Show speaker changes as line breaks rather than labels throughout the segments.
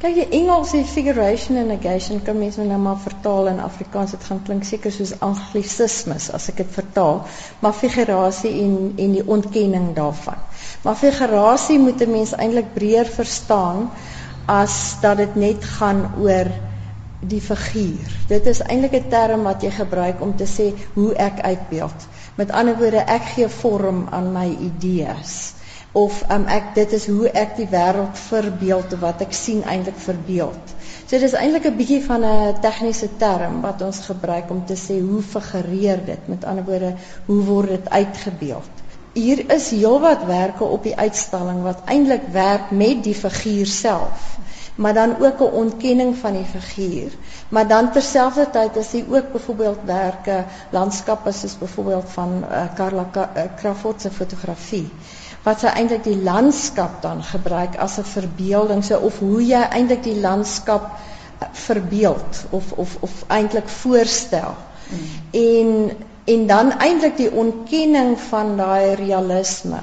Kyk, die Engels die figuration and negation kan mens nou maar vertaal in Afrikaans. Dit gaan klink seker soos anglisismes as ek dit vertaal, maar figurasie en en die ontkenning daarvan. Maar figurasie moet 'n mens eintlik breër verstaan as dat dit net gaan oor die figuur. Dit is eintlik 'n term wat jy gebruik om te sê hoe ek uitbeeld. Met ander woorde, ek gee vorm aan my idees of um, ek dit is hoe ek die wêreld verbeeld of wat ek sien eintlik verbeeld. So dis eintlik 'n bietjie van 'n tegniese term wat ons gebruik om te sê hoe figureer dit? Met ander woorde, hoe word dit uitgebeeld? Hier is heelwat werke op die uitstalling wat eintlik werk met die figuur self maar dan ook 'n ontkenning van die figuur. Maar dan terselfdertyd is hy ook byvoorbeeld werke landskappe soos byvoorbeeld van uh, Karla uh, Crawford se fotografie wat sy eintlik die landskap dan gebruik as 'n verbeelding so of hoe jy eintlik die landskap uh, verbeeld of of of eintlik voorstel. Mm. En en dan eintlik die ontkenning van daai realisme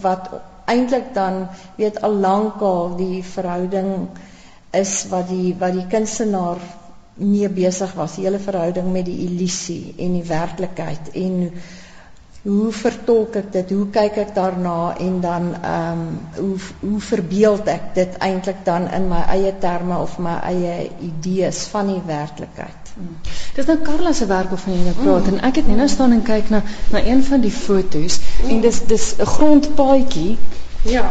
wat eintlik dan weet al lankal die verhouding is wat die wat die kunstenaar mee besig was, die hele verhouding met die illusie en die werklikheid en hoe vertolk ek dit? Hoe kyk ek daarna en dan ehm um, hoe hoe verbeel ek dit eintlik dan in my eie terme of my eie idees van die werklikheid? Hmm.
Dis nou Karla se werk waarvan jy nou praat mm. en ek het net nou staan en kyk na na een van die fotos mm. en dis dis 'n grondpaadjie.
Ja.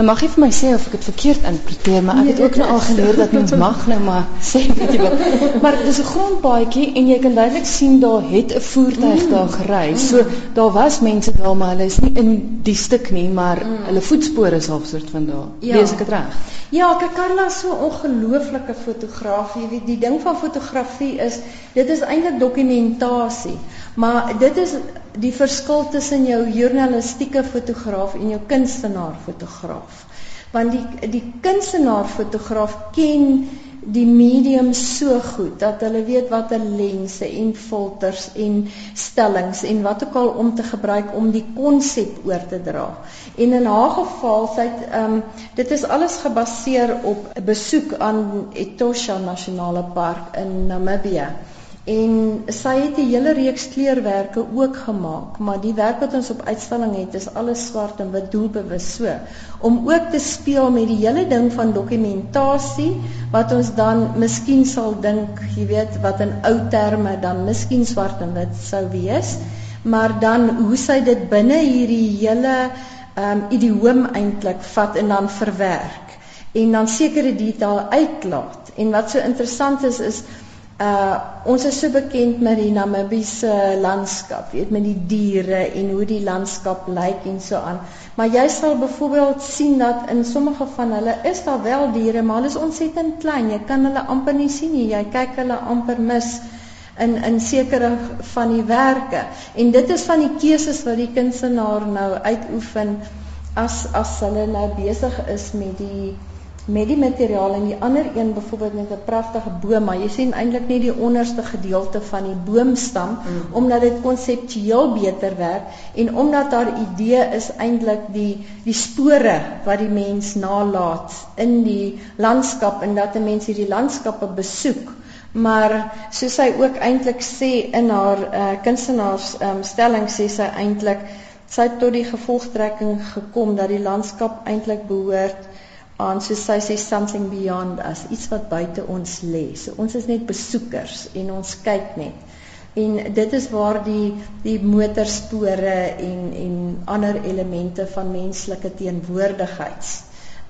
Nou mag jy vir my sê of ek dit verkeerd interpreteer, maar ek nee, het ook nou al geleer dat mens mag nou maar sê wat jy wil. Maar dis 'n grondpaadjie en jy kan duidelik sien daar het 'n voertuig daar gery. So daar was mense daar, maar hulle is nie in die stuk nie, maar mm. hulle voetspore is half soort van daar. Ja. Lees ek dit reg?
Ja, kyk Karla is so 'n ongelooflike fotograaf. Jy weet, die ding van fotografie is dit is eintlik dokumentasie. Maar dit is die verskil tussen jou journalistieke fotograaf en jou kunstenaar fotograaf. Want die die kunstenaar fotograaf ken die medium so goed dat hulle weet watter lense en filters en stellings en wat ook al om te gebruik om die konsep oor te dra. En in haar geval, sy het ehm um, dit is alles gebaseer op 'n besoek aan Etosha Nasionale Park in Namibië. En sy het 'n hele reeks kleurwerke ook gemaak, maar die werk wat ons op uitstalling het is alles swart en wit doelbewus so om ook te speel met die hele ding van dokumentasie wat ons dan miskien sal dink, jy weet, wat in ou terme dan miskien swart en wit sou wees, maar dan hoe sy dit binne hierdie hele ehm um, idioom eintlik vat en dan verwerk en dan sekere detail uitlaat. En wat so interessant is is Uh ons is so bekend met die Namibiese landskap, weet met die diere en hoe die landskap lyk en so aan. Maar jy sal byvoorbeeld sien dat in sommige van hulle is daar wel diere, maar hulle is ontsettend klein. Jy kan hulle amper nie sien nie. Jy kyk hulle amper mis in in sekere van die werke. En dit is van die keuses wat die kunstenaar nou uitoefen as as hulle nou besig is met die met die materiaal en die ander een byvoorbeeld met 'n pragtige boom, maar jy sien eintlik nie die onderste gedeelte van die boomstam mm. omdat dit konseptueel beter werk en omdat daar idee is eintlik die die spore wat die mens nalat in die landskap en dat 'n mens hierdie landskappe besoek. Maar soos sy ook eintlik sê in haar uh, kunstenaars um, stelling sê sy eintlik sy het tot die gevolgtrekking gekom dat die landskap eintlik behoort aan soos sy sê something beyond us, iets wat buite ons lê. So ons is net besoekers en ons kyk net. En dit is waar die die motorspore en en ander elemente van menslike teenwoordigheids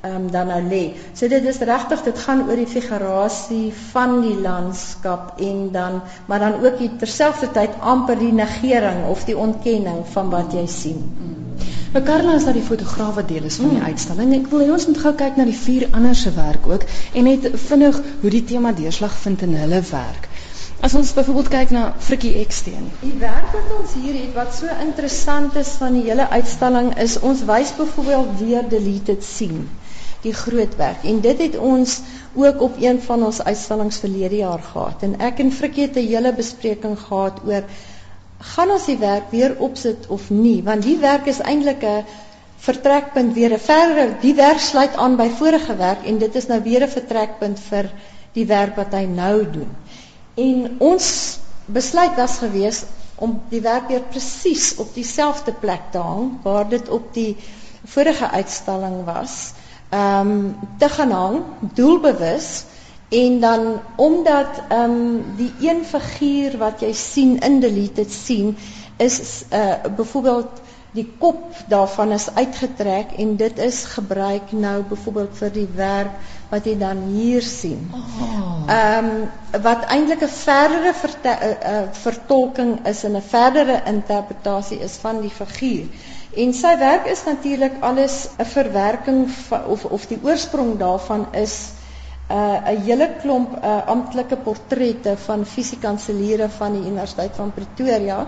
ehm um, dan nou lê. So dit is regtig dit gaan oor die figurasie van die landskap en dan maar dan ook terselfdertyd amper die negering of die ontkenning van wat jy sien. Mm.
Nou Karla is daar die fotograaf wat deel is van die mm. uitstalling. Ek wil hê ons moet gou kyk na die vier ander se werk ook en net vinnig hoe die tema deurslag vind in hulle werk. As ons byvoorbeeld kyk na Frikkie Eksteen.
Die werk wat ons hier het wat so interessant is van die hele uitstalling is ons wys byvoorbeeld weer deleted scene die groot werk en dit het ons ook op een van ons uitstallings verlede jaar gehad en ek en Frikkie het 'n hele bespreking gehad oor gaan ons die werk weer opsit of nie want die werk is eintlik 'n vertrekpunt weer 'n verdere die werk sluit aan by vorige werk en dit is nou weer 'n vertrekpunt vir die werk wat hy nou doen. En ons besluit was gewees om die werk weer presies op dieselfde plek te hang waar dit op die vorige uitstalling was. Ehm um, te gaan hang doelbewus en dan omdat ehm um, die een figuur wat jy sien in deleted sien is uh byvoorbeeld die kop daarvan is uitgetrek en dit is gebruik nou byvoorbeeld vir die werk wat jy dan hier sien.
Oh.
Ehm um, wat eintlik 'n verdere verte, uh, uh, vertolking is en 'n verdere interpretasie is van die figuur. En sy werk is natuurlik alles 'n verwerking van, of of die oorsprong daarvan is 'n uh, hele klomp uh, amptelike portrette van fisiekanseliere van die Universiteit van Pretoria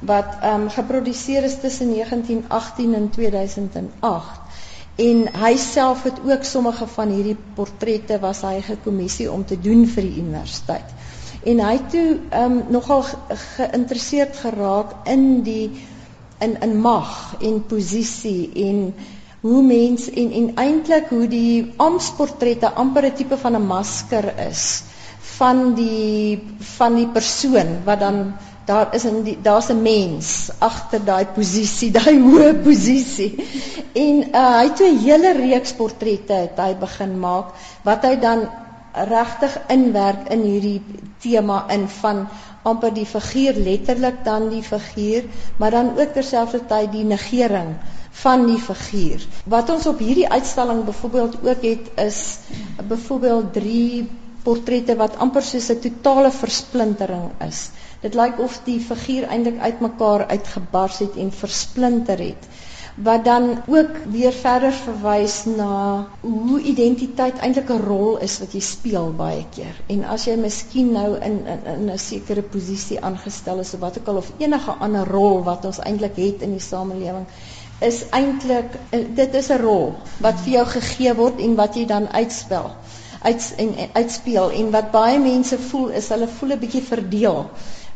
wat ehm um, geproduseer is tussen 1918 en 2008. En hy self het ook sommige van hierdie portrette was hy gekommissie om te doen vir die universiteit. En hy toe ehm um, nogal geïnteresseerd geraak in die in in mag en posisie en hoe mens en en eintlik hoe die ampsportrette amper 'n tipe van 'n masker is van die van die persoon wat dan daar is in die daar's 'n mens agter daai posisie, daai hoë posisie. En uh, hy het 'n hele reeks portrette het hy begin maak wat hy dan regtig inwerk in hierdie tema in van amper die figuur letterlik dan die figuur, maar dan ook terselfdertyd die negering van die figuur. Wat ons op hierdie uitstalling byvoorbeeld ook het is byvoorbeeld drie portrette wat amper soos 'n totale versplintering is. Dit lyk of die figuur eintlik uitmekaar uitgebars het en versplinter het wat dan ook weer verder verwys na hoe identiteit eintlik 'n rol is wat jy speel baie keer. En as jy miskien nou in in, in 'n sekere posisie aangestel is of wat ook al of enige ander rol wat ons eintlik het in die samelewing, is eintlik eh, dit is 'n rol wat vir jou gegee word en wat jy dan uitspel uit en uitspeel en wat baie mense voel is hulle voel 'n bietjie verdeel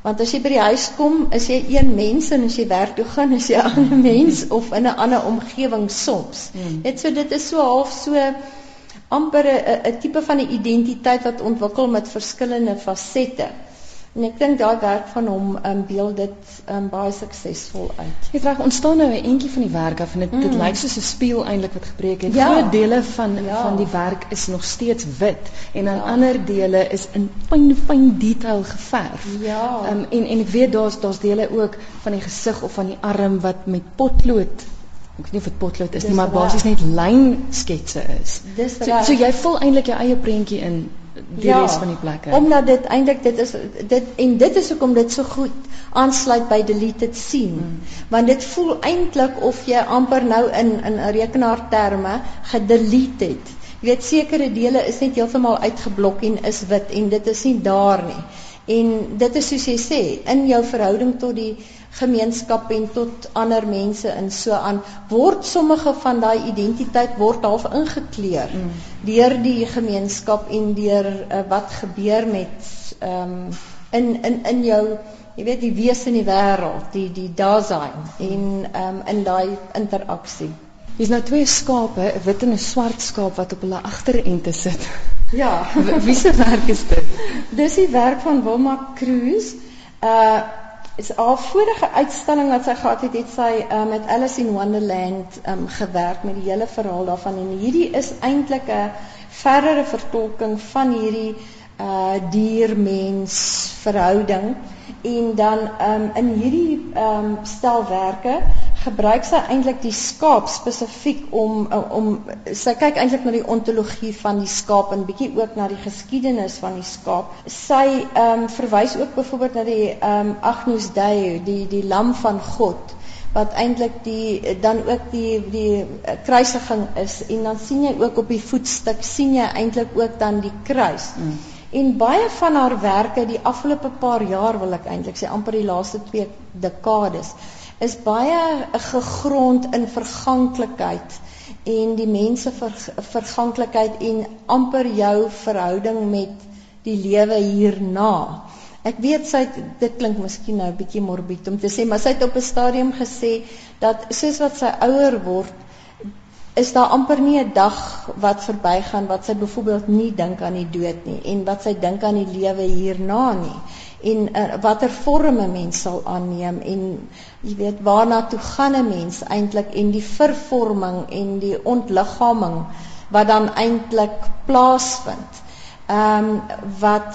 Want as jy by die huis kom, is jy een mens en as jy werk toe gaan, is jy 'n ander mens of in 'n ander omgewing soms. Hmm. Net so dit is so half so amper 'n tipe van 'n identiteit wat ontwikkel met verskillende fasette. En ek dink daai werk van hom um, beeld dit um, baie suksesvol uit.
Jy vra ons staan nou 'n entjie van die werk af en dit mm. dit lyk soos 'n spieël eintlik wat gebreek het. Ja. Groot dele van ja. van die werk is nog steeds wit en dan ja. ander dele is in fyn fyn detail geverf.
Ja.
Um, en en ek weet daar's daar's dele ook van die gesig of van die arm wat met potlood ek weet nie of dit potlood is Dis nie, maar basies net lynsketse is.
Dis
so, so jy vul eintlik jou eie prentjie in die ja, res van die plekke.
Omdat dit eintlik dit is dit en dit is hoekom dit so goed aansluit by deleted scene. Hmm. Want dit voel eintlik of jy amper nou in in 'n rekenaarterme gedelete het. Jy weet sekere dele is net heeltemal uitgeblok en is wit en dit is nie daar nie. En dit is soos jy sê, in jou verhouding tot die gemeenskap en tot ander mense in so aan word sommige van daai identiteit word half ingekleur mm. deur die gemeenskap en deur uh, wat gebeur met ehm um, in in in jou jy weet die wese in die wêreld die die dasein en ehm um, in daai interaksie.
Hier's nou twee skape, 'n wit en 'n swart skaap wat op hulle agterente sit.
Ja,
wie se werk is dit?
Dis die werk van Wilma Cruz. Uh haar vorige uitstalling wat sy gehad het, het sy uh, met Alice in Wonderland um, gewerk met die hele verhaal daarvan. En hierdie is eintlik 'n verdere vertolking van hierdie uh dier-mens verhouding. En dan um, in hierdie um, stelwerke gebruik sy eintlik die skaap spesifiek om om sy kyk eintlik na die ontologie van die skaap en bietjie ook na die geskiedenis van die skaap. Sy ehm um, verwys ook byvoorbeeld na die ehm um, Agnus Dei, die die lam van God wat eintlik die dan ook die die kruisiging is en dan sien jy ook op die voetstuk sien jy eintlik ook dan die kruis. Mm. En baie van haarwerke die afgelope paar jaar wil ek eintlik sê amper die laaste 2 dekades is baie gegrond in verganklikheid en die mense ver, verganklikheid en amper jou verhouding met die lewe hierna. Ek weet sy het, dit klink miskien nou 'n bietjie morbied om te sê, maar sy het op 'n stadium gesê dat soos wat sy ouer word, is daar amper nie 'n dag wat verbygaan wat sy byvoorbeeld nie dink aan die dood nie en wat sy dink aan die lewe hierna nie en uh, watter vorme mens sal aanneem en jy weet waarna toe gaan 'n mens eintlik en die vervorming en die ontliggaming wat dan eintlik plaasvind. Ehm um, wat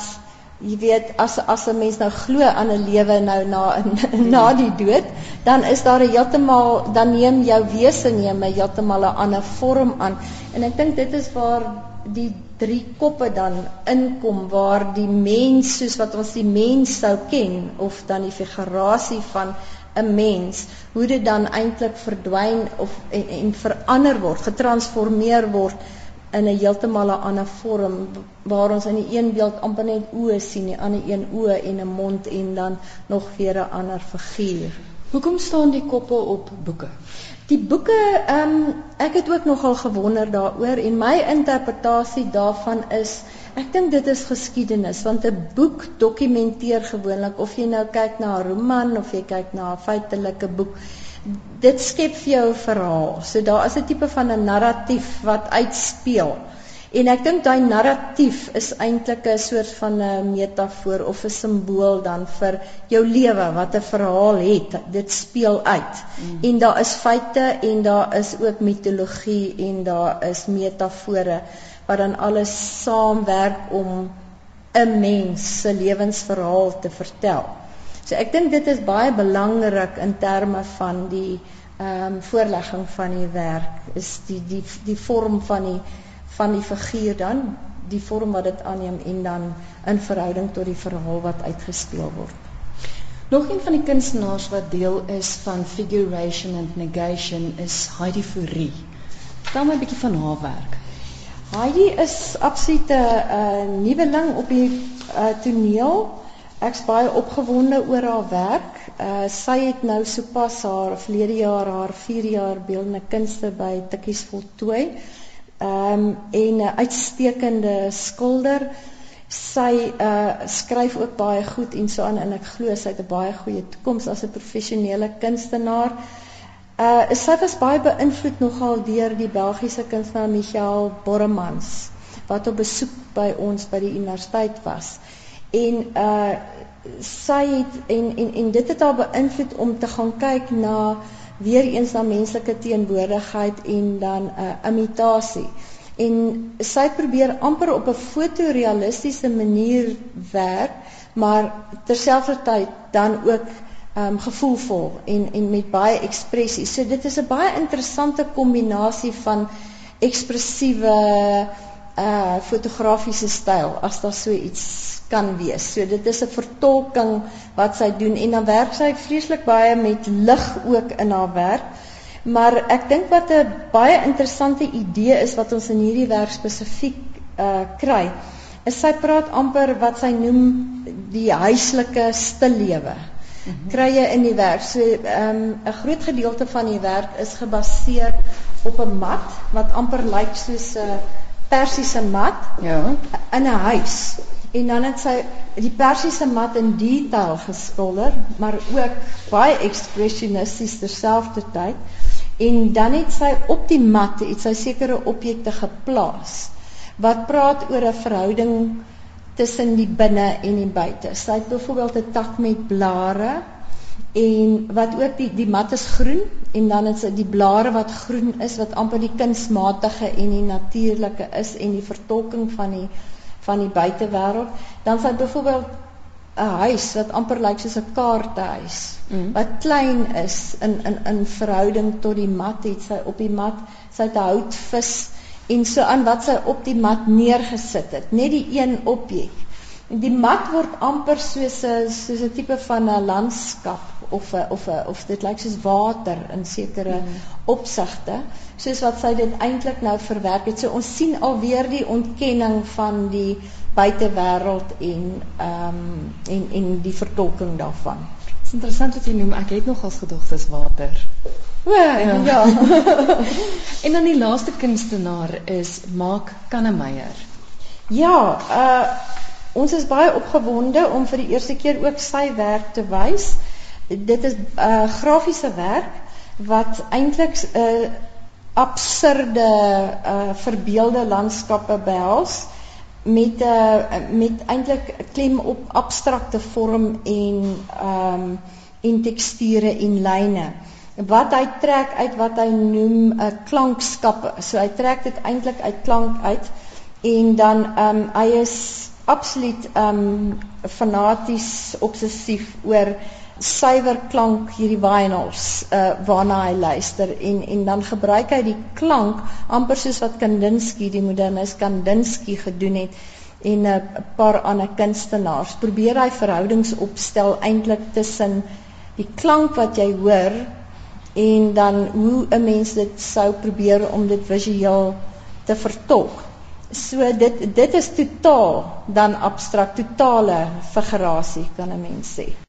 jy weet as as 'n mens nou glo aan 'n lewe nou na na die dood, dan is daar heeltemal dan neem jou wese neem heeltemal 'n ander vorm aan. En ek dink dit is waar die drie koppe dan inkom waar die mens soos wat ons die mens sou ken of dan die figurasie van 'n mens hoe dit dan eintlik verdwyn of en, en verander word, getransformeer word in 'n heeltemal 'n ander vorm waar ons in die een beeld amper net oë sien, die ander een oë en 'n mond en dan nog weer 'n ander figuur.
Hoekom staan die koppe op boeke?
Die boeke, ehm um, ek het ook nogal gewonder daaroor en my interpretasie daarvan is ek dink dit is geskiedenis want 'n boek dokumenteer gewoonlik of jy nou kyk na 'n roman of jy kyk na 'n feitelike boek dit skep vir jou 'n verhaal. So daar is 'n tipe van 'n narratief wat uitspeel. En ek dink daai narratief is eintlik 'n soort van 'n metafoor of 'n simbool dan vir jou lewe wat 'n verhaal het. Dit speel uit. Mm. En daar is feite en daar is ook mitologie en daar is metafore wat dan alles saamwerk om 'n mens se lewensverhaal te vertel. So ek dink dit is baie belangrik in terme van die ehm um, voorlegging van die werk is die die die vorm van die van die figuur dan die vorm wat dit aanneem en dan in verhouding tot die verhaal wat uitgespeel word.
Nog een van die kunstenaars wat deel is van figuration and negation is Heidi Fourie. Vertel my 'n bietjie van haar werk.
Heidi is absoluut 'n nuweling op die uh, toneel. Ek's baie opgewonde oor haar werk. Uh sy het nou sopas haar verlede jaar haar 4 jaar beeldende kunste by Tikkies voltooi. Ehm um, en 'n uitstekende skilder. Sy uh skryf ook baie goed en so aan en ek glo sy het 'n baie goeie toekoms as 'n professionele kunstenaar. Uh sy was baie beïnvloed nogal deur die Belgiese kunstenaar Michael Borremans wat op besoek by ons by die universiteit was en uh sy het en en en dit het haar beïnvloed om te gaan kyk na weer eens na menslike teenwoordigheid en dan 'n uh, imitasie. En sy probeer amper op 'n fotorealistiese manier werk, maar terselfdertyd dan ook um gevoelvol en en met baie ekspressie. So dit is 'n baie interessante kombinasie van ekspressiewe uh fotografiese styl as daar so iets kan wees. So dit is 'n vertolking wat sy doen en dan werk sy vreeslik baie met lig ook in haar werk. Maar ek dink wat 'n baie interessante idee is wat ons in hierdie werk spesifiek uh kry, is sy praat amper wat sy noem die huislike stillewe. Mhm. Kry jy in die werk. So ehm um, 'n groot gedeelte van die werk is gebaseer op 'n mat wat amper lyk soos 'n persiese mat
ja
in 'n huis en dan het sy die persiese mat in detail geskilder, maar ook baie ekspressionisties terselfdertyd. En dan het sy op die mat iets sy sekere objekte geplaas wat praat oor 'n verhouding tussen die binne en die buite. Sy het byvoorbeeld 'n tak met blare en wat ook die die mat is groen en dan is dit die blare wat groen is wat amper die kunsmatige en die natuurlike is en die vertolking van die van die buitewêreld, dan sal byvoorbeeld 'n huis wat amper lyk soos 'n kaartehuis mm. wat klein is in in in verhouding tot die mat het sy op die mat sy 'n houtvis en so aan wat sy op die mat neergesit het. Net die een objek die mat word amper soos 'n soos 'n tipe van 'n landskap of of of dit lyk soos water in sekere mm. opsigte soos wat sy dit eintlik nou verwerk het so ons sien alweer die ontkenning van die buitewêreld en ehm um, en en die vertolking daarvan.
Dit is interessant wat jy noem ek het nog as gedogtes water.
O ja. ja.
en dan die laaste kunstenaar is Mark Kannemeyer.
Ja, uh ons is baie opgewonde om vir die eerste keer ook sy werk te wys. Dit is 'n uh, grafiese werk wat eintlik 'n uh, absurde uh, verbeelde landskappe behels met 'n uh, met eintlik klem op abstrakte vorm en ehm um, en teksture en lyne. Wat hy trek uit wat hy noem 'n uh, klankskappe. So hy trek dit eintlik uit klank uit en dan ehm um, hy is absoluut ehm um, fanaties obsessief oor suiwer klank hierdie vinyls uh, waarna hy luister en en dan gebruik hy die klank amper soos wat Kandinsky die modernis Kandinsky gedoen het en 'n uh, paar ander kunstenaars. Probeer hy verhoudings opstel eintlik tussen die klank wat jy hoor en dan hoe 'n mens dit sou probeer om dit visueel te vertolk. So dit dit is totaal dan abstrakt totale figurasie kan 'n mens sê